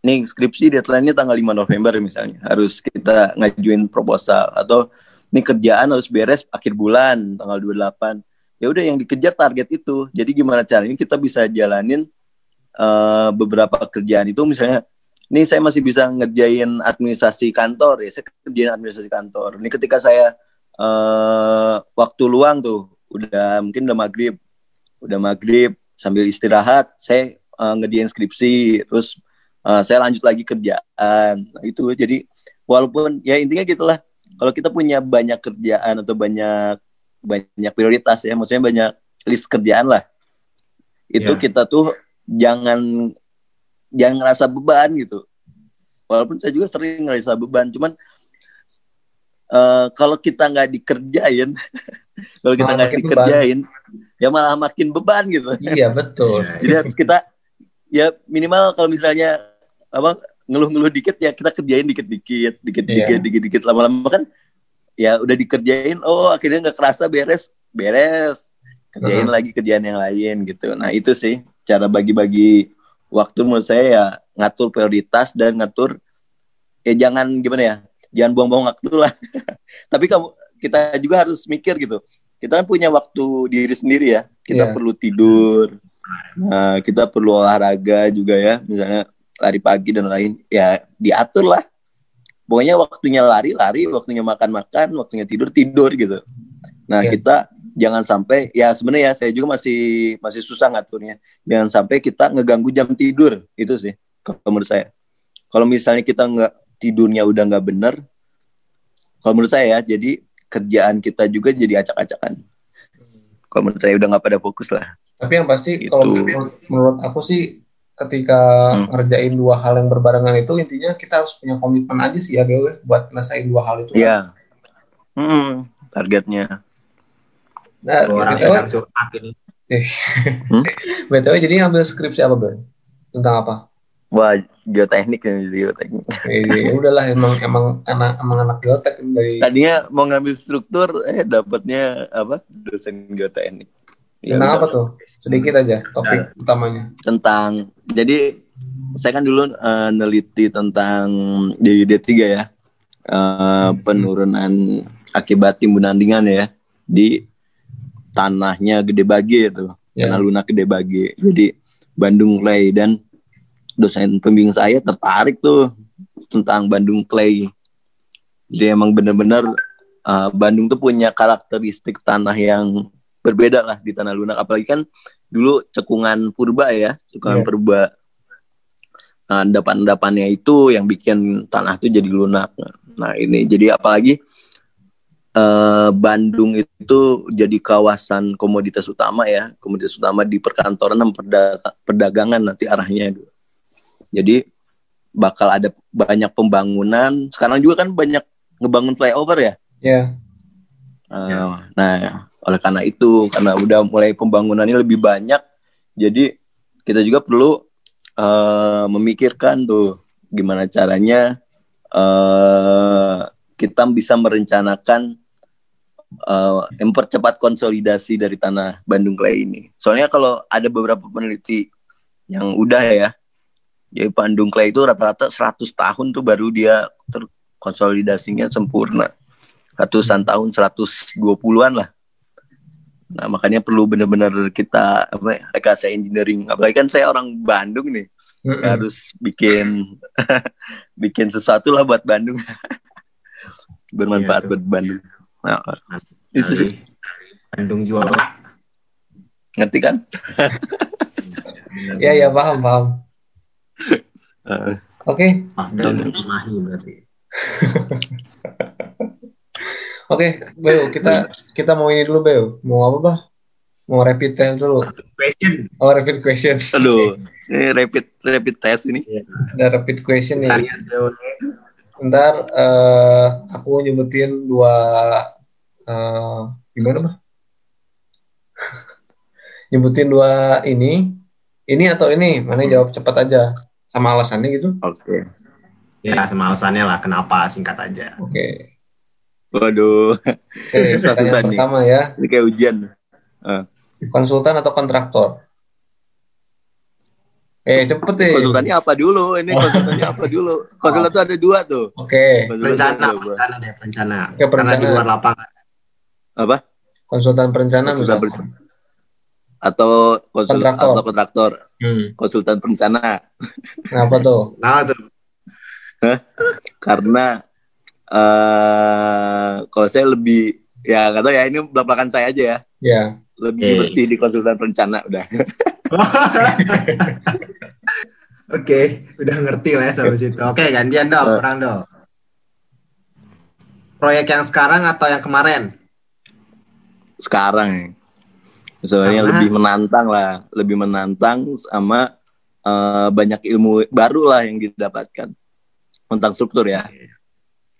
nih skripsi deadline-nya tanggal 5 November misalnya. Harus kita ngajuin proposal atau nih kerjaan harus beres akhir bulan tanggal 28. ya udah yang dikejar target itu. Jadi gimana caranya kita bisa jalanin eh, beberapa kerjaan itu misalnya ini saya masih bisa ngerjain administrasi kantor ya, saya kerjain administrasi kantor. Ini ketika saya eh, waktu luang tuh udah mungkin udah maghrib, udah maghrib sambil istirahat, saya eh, ngerjain skripsi, terus eh, saya lanjut lagi kerjaan. Nah, itu jadi walaupun ya intinya gitulah. Kalau kita punya banyak kerjaan atau banyak banyak prioritas ya, maksudnya banyak list kerjaan lah. Itu Ya. kita tuh jangan jangan ngerasa beban gitu. Walaupun saya juga sering ngerasa beban, cuman eh, kalau kita nggak dikerjain, kalau kita nggak dikerjain, ya malah makin beban gitu. Iya betul. Jadi harus kita ya minimal kalau misalnya apa ngeluh-ngeluh dikit ya kita kerjain dikit-dikit, dikit-dikit, Iya. dikit-dikit lama-lama kan ya udah dikerjain, oh akhirnya nggak kerasa beres, beres, kerjain Uh-huh. lagi kerjaan yang lain gitu. Nah itu sih cara bagi-bagi waktu menurut saya ya ngatur prioritas dan ngatur ya jangan gimana ya, jangan buang-buang waktu lah. Tapi kamu kita juga harus mikir gitu. Kita kan punya waktu diri sendiri ya. Kita Iya. perlu tidur. Nah, kita perlu olahraga juga ya, misalnya lari pagi dan lain. Ya diatur lah. Pokoknya waktunya lari lari, waktunya makan makan, waktunya tidur tidur gitu. Nah Iya. kita jangan sampai ya sebenarnya ya saya juga masih masih susah ngaturnya. Jangan sampai kita ngeganggu jam tidur itu sih kalau menurut saya. Kalau misalnya kita nggak tidurnya udah nggak bener, kalau menurut saya ya, jadi kerjaan kita juga jadi acak-acakan. Kalau menurut saya udah nggak pada fokus lah. Tapi yang pasti Gitu. kalau menurut, menurut aku sih ketika Hmm. ngerjain dua hal yang berbarengan itu intinya kita harus punya komitmen aja sih ya ya, buat nyelesain dua hal itu. kan. Iya. Hmm, targetnya. Nah, orang sedang curhat ini. Hmm? BTW jadi ngambil skripsi apa Bang? Tentang apa? Wah, geoteknik ya jadi geoteknik. Eh, ya udahlah emang emang anak emang anak geotek dari Tadinya mau ngambil struktur, eh dapatnya apa? Dosen geoteknik. Ya tentang apa tuh? Sedikit aja topik utamanya. Tentang, jadi saya kan dulu eh, neliti tentang di D3 ya, eh, penurunan akibat timbunan ringan ya di tanahnya Gede Bage itu. Ya. Tanah lunak Gede Bage. Jadi Bandung Clay dan dosen pembimbing saya tertarik tuh tentang Bandung Clay. Jadi emang bener-bener uh, Bandung tuh punya karakteristik tanah yang berbeda lah di tanah lunak. Apalagi kan dulu cekungan purba ya, cekungan Iya. purba. Nah, endapan-endapannya itu yang bikin tanah itu jadi lunak. Nah ini jadi apalagi eh, Bandung itu jadi kawasan komoditas utama ya, komoditas utama di perkantoran dan perda- perdagangan nanti arahnya. gitu. Jadi bakal ada banyak pembangunan. Sekarang juga kan banyak ngebangun flyover ya. Ya, Eh, Nah, oleh karena itu, karena udah mulai pembangunannya lebih banyak, jadi kita juga perlu eh, memikirkan tuh gimana caranya eh, kita bisa merencanakan eh, mempercepat konsolidasi dari tanah Bandung Clay ini. Soalnya kalau ada beberapa peneliti yang udah ya, jadi Bandung Clay itu rata-rata 100 tahun tuh baru dia terkonsolidasinya sempurna ratusan tahun 120-an lah. Nah, makanya perlu benar-benar kita apa ya, rekayasa engineering. Apalagi kan saya orang Bandung nih, Mm-mm. harus bikin bikin sesuatu lah buat Bandung. Bermanfaat Iya, buat Bandung. Nah, itu. Bandung juara. Ngerti kan? ya ya paham paham. Eh, Oke Cimahi berarti. oke Beo kita kita mau ini dulu Beo. Mau apa bah? Mau rapid test dulu. Question. Oh rapid question. aduh, ini rapid rapid test ini. Ada rapid question nih. lihat dulu. Ntar eh, aku nyebutin dua eh, gimana mah? nyebutin dua ini, ini atau ini, mana yang jawab cepat aja sama alasannya gitu. Oke. Ya, sama alasannya lah kenapa singkat aja. Oke, Waduh, oke. Susah-susah pertanyaan nih. pertama ya, ini kayak ujian. konsultan atau kontraktor? Eh cepet deh. Konsultannya apa dulu? Ini konsultannya apa dulu? Konsultan tuh ada dua tuh. Oke, tuh Rencana, rencana deh, rencana. Oke, Karena di luar lapangan. Apa? Konsultan perencana Konsultan misalkan. atau konsul Kontraktor. atau kontraktor, Hmm. konsultan perencana. Kenapa tuh? Nah tuh. Karena eh kalau saya lebih ya nggak tahu ya ini belak-belakan saya aja ya. Ya. Lebih Oke. bersih di konsultan perencana udah. Oke, udah ngerti lah ya sampai situ. Oke, gantian dong, Eh. orang dong. Proyek yang sekarang atau yang kemarin? Sekarang ya. Sebenarnya Karena- lebih menantang lah, lebih menantang sama eh, banyak ilmu baru lah yang didapatkan tentang struktur ya.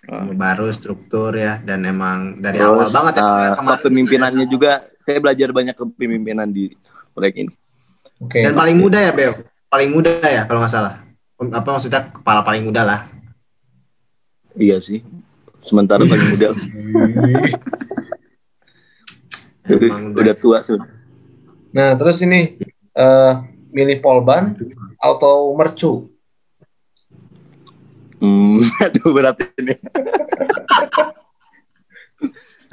Ilmu baru struktur ya dan emang dari Terus awal banget ya kemarin. kepemimpinannya juga saya belajar banyak kepemimpinan di proyek ini. Oke. Dan paling muda ya, Bel. Paling muda ya kalau nggak salah. Apa maksudnya kepala paling muda lah. Iya sih. Sementara paling muda Emang udah- tua sudah. Nah, terus ini eh milih polban atau mercu? Hmm, aduh berat ini.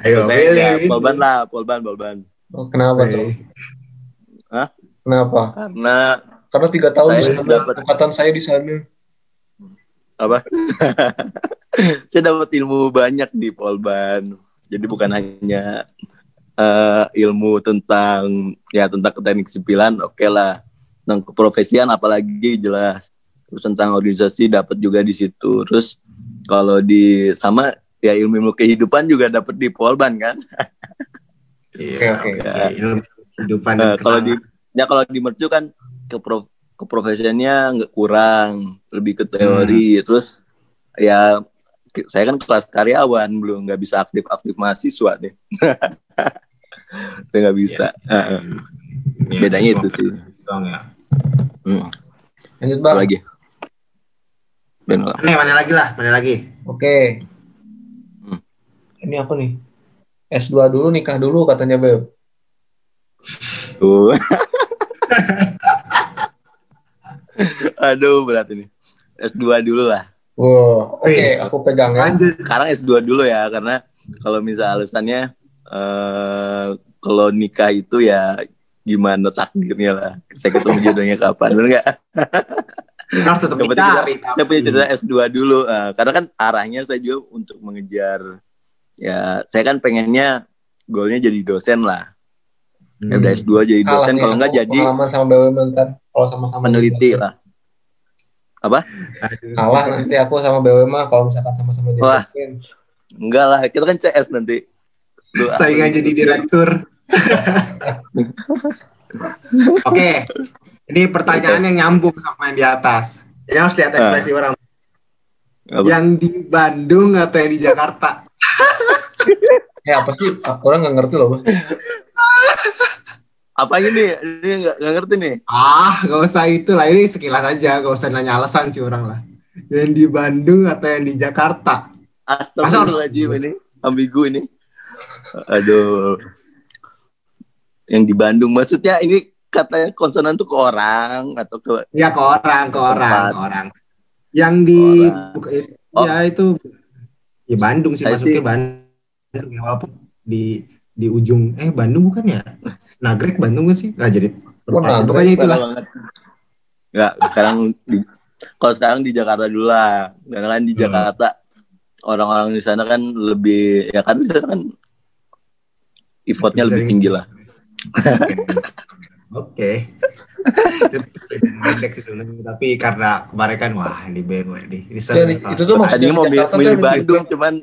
Ayo, Saya ya, pilih. polban lah, polban, polban. Oh, kenapa tuh? Hah? Kenapa? Karena Karena tiga tahun Saya di sana, dapat- angkatan saya di sana. apa? saya dapat ilmu banyak di polban. Jadi bukan hanya eh, ilmu tentang ya tentang teknik sipilan, oke lah. Tentang keprofesian apalagi jelas. Terus tentang organisasi dapat juga di situ. Terus kalau di sama ya ilmu-ilmu kehidupan juga dapat di polban kan. Iya, Oke, oke. oke. Ilmu Kehidupan Eh, dan kalau di ya kalau di mercu kan ke keprofesiannya nggak kurang lebih ke teori Hmm. terus ya saya kan kelas karyawan belum nggak bisa aktif aktif mahasiswa nih Udah nggak bisa Heeh. Iya, bedanya cuma itu sih doang ya. Hmm. Lanjut, Bang. lagi Ben. Nih, mana lagi lah, mana lagi? Oke. Hmm. Ini apa nih? S2 dulu, nikah dulu katanya, Beb. Tuh. aduh berat ini S2 dulu lah Wow, oke, Wih. aku pegang ya. Lanjut. sekarang S2 dulu ya karena kalau misal alasannya eh kalau nikah itu ya gimana takdirnya lah. Saya ketemu jodohnya kapan bener nggak? Harus tetap dicari. saya punya cerita S2 dulu. Eh, karena kan arahnya saya juga untuk mengejar ya saya kan pengennya goalnya jadi dosen lah. Ya udah S2 jadi Kalah dosen kalau nggak aku jadi pengalaman sama BUMN ntar kalau sama-sama peneliti jadi lah. Dosen. Kalah nanti aku sama BUMN kalau misalkan sama-sama jadi dosen. enggak lah kita kan CS nanti Saingan jadi direktur. Oke, ini pertanyaan yang nyambung sama yang di atas. Ini harus lihat ekspresi orang. Apa? Yang di Bandung atau yang di Jakarta? Ya apa sih? Orang nggak ngerti loh, Bang. apa ini ini nggak nggak ngerti nih Ah, gak usah itu lah. Ini sekilas aja. Gak usah nanya alasan sih orang lah. Yang di Bandung atau yang di Jakarta? Astagfirullahaladzim ini ambigu ini. Aduh. Yang di Bandung maksudnya ini katanya konsonan tuh ke orang atau ke Ya ke orang, ke orang, ke orang. Yang di buka, Oh. ya itu ya Bandung sih Saya masuknya sih- Bandung ya walaupun di di ujung eh Bandung bukan ya? Nagrek Bandung kan sih? Nggak jadi Oh, Nagrek, pokoknya itulah. Enggak, sekarang di, kalau sekarang di Jakarta dulu lah. Karena kan di Hmm. Jakarta orang-orang di sana kan lebih ya kan di sana kan effortnya lebih Sering. tinggi lah. Oke. Pendek sih sebenarnya tapi karena kemarin kan wah di BMW di ini Ya, seru itu tuh maksudnya Tadi mau di milih, Jakarta tuh milih Bandung cuman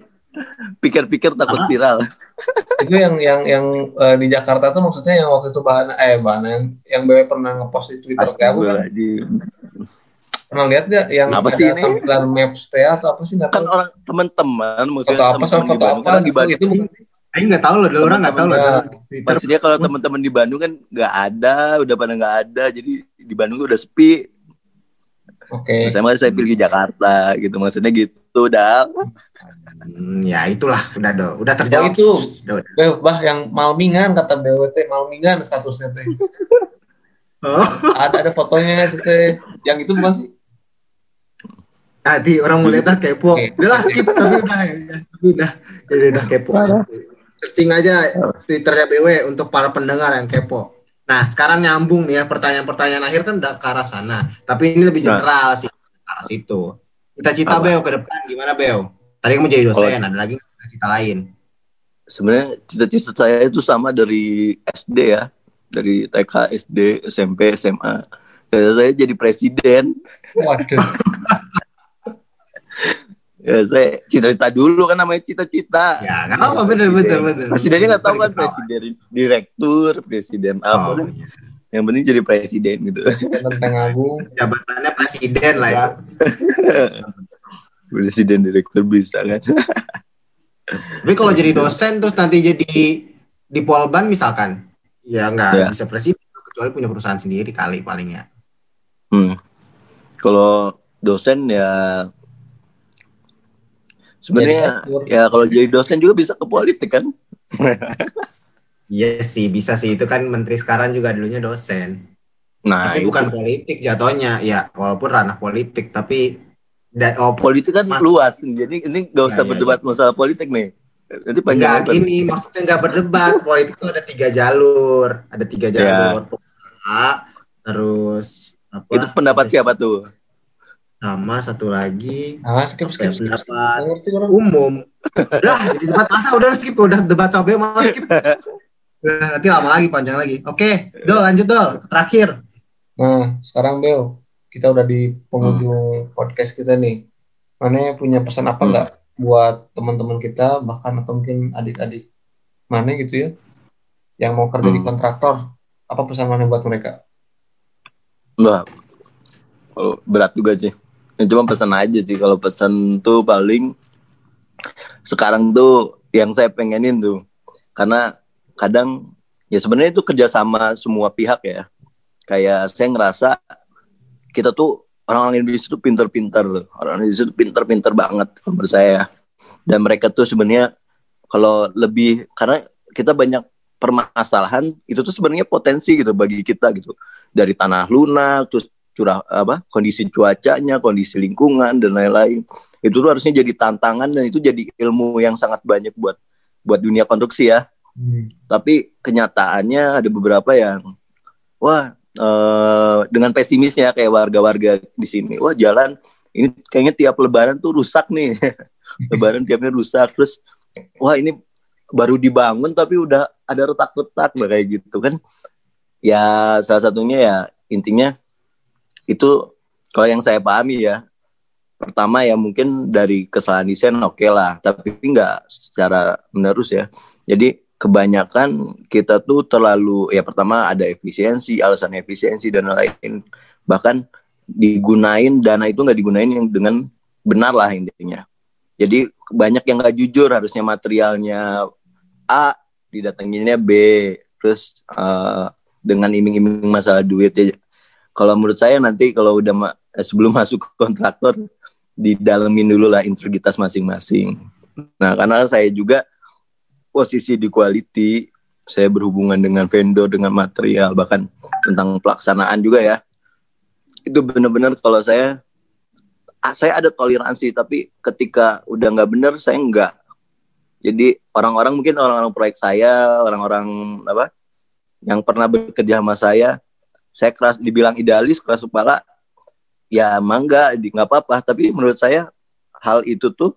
pikir-pikir takut Apa? viral. itu yang yang yang eh, di Jakarta tuh maksudnya yang waktu itu bahan eh bahan yang yang BW pernah ngepost di Twitter kayak aku kan pernah lihat ya yang Apa sih ini? tampilan maps teh atau apa sih nggak Kan orang teman-teman maksudnya foto apa sama teman-teman di foto apa gitu Bandung itu bukan Aing nggak tahu loh, dulu orang nggak tahu loh. Maksudnya kalau teman-teman di Bandung kan nggak ada, udah pada nggak ada, jadi di Bandung tuh udah sepi. oke Saya makanya saya pilih Jakarta gitu, maksudnya gitu, dal. Hmm, ya itulah udah do, udah terjawab. Oh, itu. Udah, udah. Eh, bah yang Malmingan kata BWT Malmingan statusnya teh Oh, ada ada fotonya itu teh yang itu bukan sih nanti orang mau lihat ah, kepo. Oke. Udah lah skip tapi udah ya, tapi udah ya, udah, udah kepo. Searching aja Twitternya BW untuk para pendengar yang kepo. Nah, sekarang nyambung nih ya pertanyaan-pertanyaan akhir kan udah ke arah sana. Tapi ini lebih Nah. general sih ke arah situ. Cita-cita Apa? Beo ke depan gimana Beo? Tadi kamu jadi dosen, ada lagi cita-cita lain. Sebenarnya cita-cita saya itu sama dari SD ya, dari TK, SD, SMP, SMA. Ya, saya jadi presiden. Waduh. Ya, saya cita-cita dulu kan namanya cita-cita. Ya, nggak apa bener bener bener. Presidennya nggak tahu kan presiden direktur, presiden apa. Oh, kan. Yang penting jadi presiden gitu. Lenteng Agung. jabatannya presiden lah ya. presiden direktur bisa kan. Tapi kalau jadi dosen terus nanti jadi di Polban misalkan, ya nggak Ya. bisa presiden kecuali punya perusahaan sendiri kali paling ya. Hmm. Kalau dosen ya sebenarnya ya kalau jadi dosen juga bisa ke politik kan. Iya sih, bisa sih itu kan menteri sekarang juga dulunya dosen. Nah, tapi itu. bukan politik jatuhnya, ya walaupun ranah politik, tapi da, oh, politik kan Mas- luas. Jadi ini nggak usah Ya, ya, berdebat masalah politik nih. Nanti panjang Enggak lebar. gini, maksudnya enggak berdebat. Politik itu ada tiga jalur, ada tiga Ya. jalur. A, terus apa? Itu pendapat siapa tuh? Sama satu lagi Ah, skip, skip, ya, skip. pendapat Nggak ngerti orang. umum. Udah, jadi debat masa udah skip, udah debat cabai malah skip. Udah, nanti lama lagi, panjang lagi. Oke, Dol lanjut Dol, terakhir. Nah, sekarang Bel, kita udah di penghujung podcast kita nih. Mana punya pesan apa Hmm. nggak buat teman-teman kita, bahkan atau mungkin adik-adik mana gitu ya, yang mau kerja di Hmm. kontraktor? Apa pesan mana buat mereka? Wah, kalau berat juga sih. Ya, cuma pesan aja sih. Kalau pesan tuh paling sekarang tuh yang saya pengenin tuh, karena kadang ya sebenarnya itu kerjasama semua pihak ya. Kayak saya ngerasa kita tuh orang-orang Indonesia tuh pinter-pinter loh. Orang Indonesia tuh pinter-pinter banget menurut saya. Dan mereka tuh sebenarnya kalau lebih karena kita banyak permasalahan itu tuh sebenarnya potensi gitu bagi kita gitu dari tanah lunak terus curah apa kondisi cuacanya kondisi lingkungan dan lain-lain. Itu tuh harusnya jadi tantangan dan itu jadi ilmu yang sangat banyak buat buat dunia konstruksi ya. Tapi kenyataannya ada beberapa yang wah eh, dengan pesimisnya kayak warga-warga di sini wah jalan ini kayaknya tiap lebaran tuh rusak nih. Lebaran tiapnya rusak terus wah ini baru dibangun tapi udah ada retak-retak nah, kayak gitu kan. Ya salah satunya ya intinya itu kalau yang saya pahami ya pertama ya mungkin dari kesalahan desain oke lah. Tapi nggak secara menerus ya. Jadi kebanyakan kita tuh terlalu ya pertama ada efisiensi alasan efisiensi dan lain bahkan digunain dana itu nggak digunain yang dengan benar lah intinya. Jadi banyak yang nggak jujur harusnya materialnya A didatanginnya B. Terus eh, dengan iming-iming masalah duit ya kalau menurut saya nanti kalau udah ma- eh, sebelum masuk kontraktor didalemin dulu lah integritas masing-masing. Nah karena saya juga posisi di quality saya berhubungan dengan vendor dengan material bahkan tentang pelaksanaan juga ya itu benar-benar kalau saya ah, saya ada toleransi tapi ketika udah nggak benar saya nggak jadi orang-orang mungkin orang-orang proyek saya orang-orang apa yang pernah bekerja sama saya saya keras dibilang idealis keras kepala ya mangga nggak apa-apa. Tapi menurut saya hal itu tuh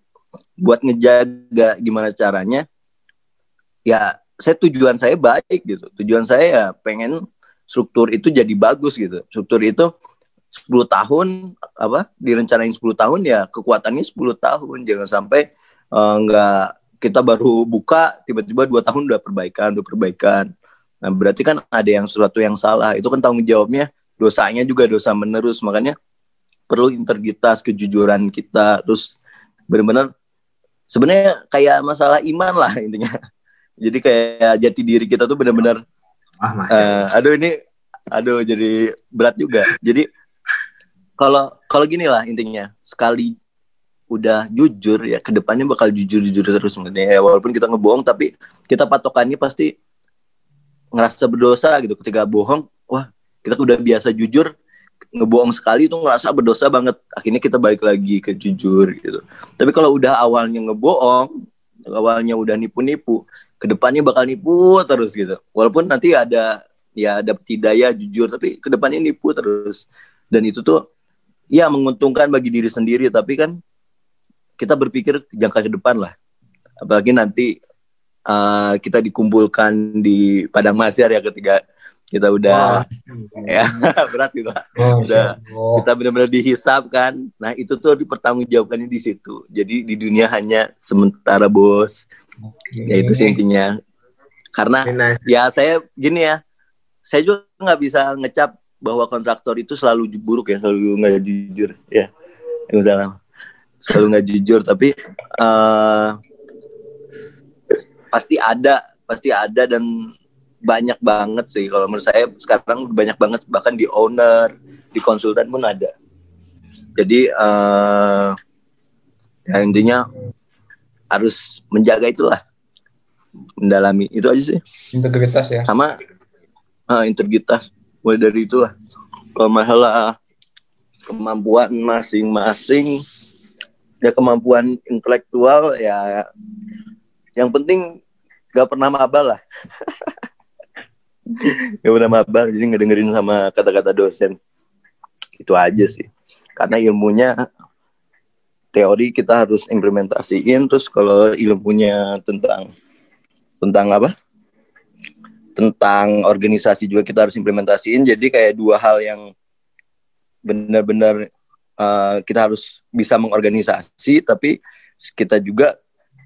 buat ngejaga gimana caranya ya saya tujuan saya baik gitu. Tujuan saya ya pengen struktur itu jadi bagus gitu. Struktur itu 10 tahun apa direncanain 10 tahun ya kekuatannya 10 tahun. Jangan sampai eh, nggak kita baru buka tiba-tiba dua tahun udah perbaikan udah perbaikan nah berarti kan ada yang sesuatu yang salah. Itu kan tanggung jawabnya. Dosanya juga dosa menerus. Makanya perlu integritas kejujuran kita. Terus benar-benar sebenarnya kayak masalah iman lah intinya. Jadi kayak jati diri kita tuh benar-benar Ah, Eh, aduh ini aduh jadi berat juga. Jadi kalau kalau gini lah intinya. Sekali udah jujur ya ke depannya bakal jujur jujur terus ya, walaupun kita ngebohong tapi kita patokannya pasti ngerasa berdosa gitu ketika bohong wah kita udah biasa jujur ngebohong sekali tuh ngerasa berdosa banget akhirnya kita balik lagi ke jujur gitu tapi kalau udah awalnya ngebohong awalnya udah nipu-nipu, ke depannya bakal nipu terus gitu. Walaupun nanti ada ya ada hidayah jujur, tapi ke depannya nipu terus. Dan itu tuh ya menguntungkan bagi diri sendiri, tapi kan kita berpikir jangka ke depan lah. Apalagi nanti uh, kita dikumpulkan di padang masyar ya ketika kita udah ya berat gitu. Pak. udah Oh, kita benar-benar dihisap kan. Nah itu tuh dipertanggungjawabkannya di situ. Jadi di dunia hanya sementara bos. Ya itu sih intinya. Karena nice. ya saya gini ya saya juga nggak bisa ngecap bahwa kontraktor itu selalu buruk ya selalu nggak jujur ya. Yang salah selalu nggak jujur tapi eh pasti ada pasti ada dan banyak banget sih. Kalau menurut saya sekarang banyak banget bahkan di owner di konsultan pun ada. Jadi eh ya intinya harus menjaga itulah mendalami itu aja sih. Integritas ya. sama ah, integritas mulai dari itulah. Kalau masalah kemampuan masing-masing ya kemampuan intelektual ya yang penting gak pernah maba lah. Gak pernah maba jadi nggak dengerin sama kata-kata dosen. Itu aja sih. Karena ilmunya teori kita harus implementasiin terus kalau ilmunya tentang tentang apa? Tentang organisasi juga kita harus implementasiin jadi kayak dua hal yang benar-benar uh, kita harus bisa mengorganisasi tapi kita juga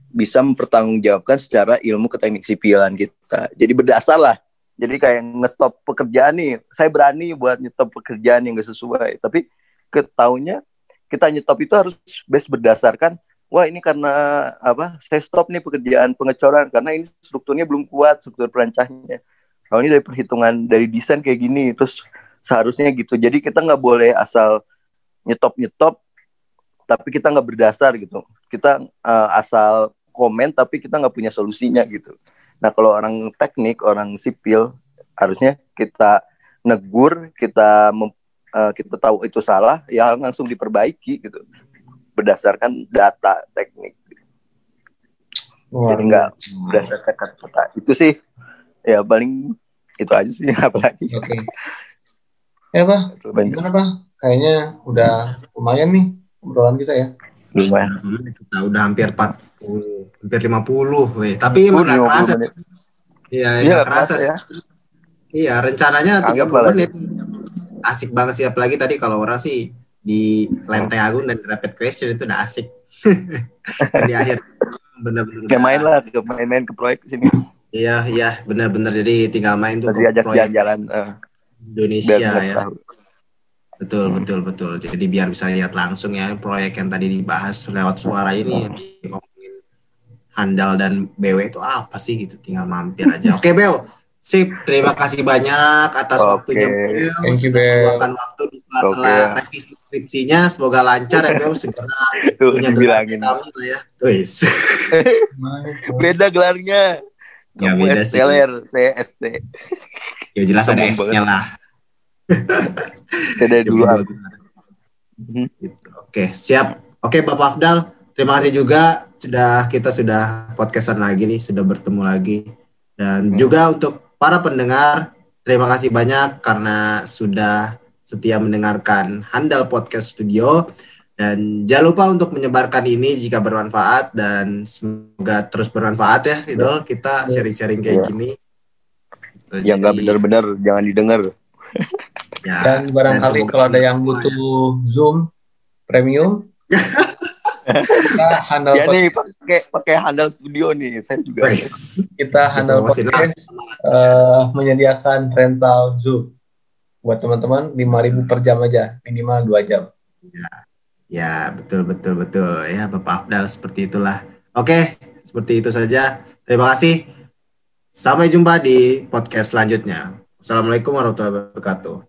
bisa mempertanggungjawabkan secara ilmu ke teknik sipilan kita. Jadi berdasar lah. Jadi kayak ngestop pekerjaan nih. Saya berani buat nyetop pekerjaan yang gak sesuai. Tapi ketahunya kita nyetop itu harus base berdasarkan wah ini karena apa saya stop nih pekerjaan pengecoran karena ini strukturnya belum kuat struktur perancahnya kalau ini dari perhitungan dari desain kayak gini terus seharusnya gitu. Jadi kita nggak boleh asal nyetop nyetop tapi kita nggak berdasar gitu. Kita uh, asal komen tapi kita nggak punya solusinya gitu. Nah kalau orang teknik orang sipil harusnya kita negur kita mem- uh, kita tahu itu salah ya langsung diperbaiki gitu. Berdasarkan data teknik. Luar jadi nggak berdasarkan kata-kata. Itu sih ya paling itu aja sih apalagi. Oke. Ya, Bah, banyak. gimana, Bah? Kayaknya udah lumayan nih obrolan kita ya. Lumayan Kita udah hampir 40, hampir 50 weh. Tapi emang gak 50 kerasa. Iya, Iya, gak kerasa ya. Iya, rencananya Anggap 30 lah menit. Asik banget sih apalagi tadi kalau orang sih di Lenteng Agung dan Rapid Question itu udah asik. Di akhir bener-bener kayak main lah main-main ke proyek sini Iya, iya, benar-benar jadi tinggal main tuh tadi ke ajak proyek jalan-jalan eh, Indonesia biar mereka ya. tahu. Betul, Hmm. betul, betul. Jadi biar bisa lihat langsung ya proyek yang tadi dibahas lewat suara ini ngomongin handal dan BW itu apa sih gitu. Tinggal mampir aja. Oke, Bel. Sip, terima kasih banyak atas Oke. waktunya Bel. Thank you, Sudah Bel. meluangkan waktu di sela-sela Oke. revisi skripsinya. Semoga lancar ya, Bel. Segera Tuh, punya gelar vitamin lah ya. Wis. beda gelarnya Ya, kamu beda sih. STLR saya ST Ya jelas ada S-nya lah. Dari dulu. Mhm. Gitu. Oke, siap. Oke, Bapak Afdal, terima kasih juga sudah kita sudah podcastan lagi nih, sudah bertemu lagi. Dan juga untuk para pendengar, terima kasih banyak karena sudah setia mendengarkan Handal Podcast Studio. Dan jangan lupa untuk menyebarkan ini jika bermanfaat dan semoga terus bermanfaat ya, Idol. Kita sharing-sharing kayak Ya. gini. yang nggak benar-benar jangan didengar ya, Dan barangkali kalau ada yang butuh Zoom premium, kita handle ya nih pakai pakai handal studio nih saya juga kita handle Promosin lah. podcast eh, menyediakan rental Zoom buat teman-teman 5000 per jam aja minimal 2 jam. Ya, betul betul betul. Ya, Bapak Afdal seperti itulah. Oke, seperti itu saja. Terima kasih. Sampai jumpa di podcast selanjutnya. Assalamualaikum warahmatullahi wabarakatuh.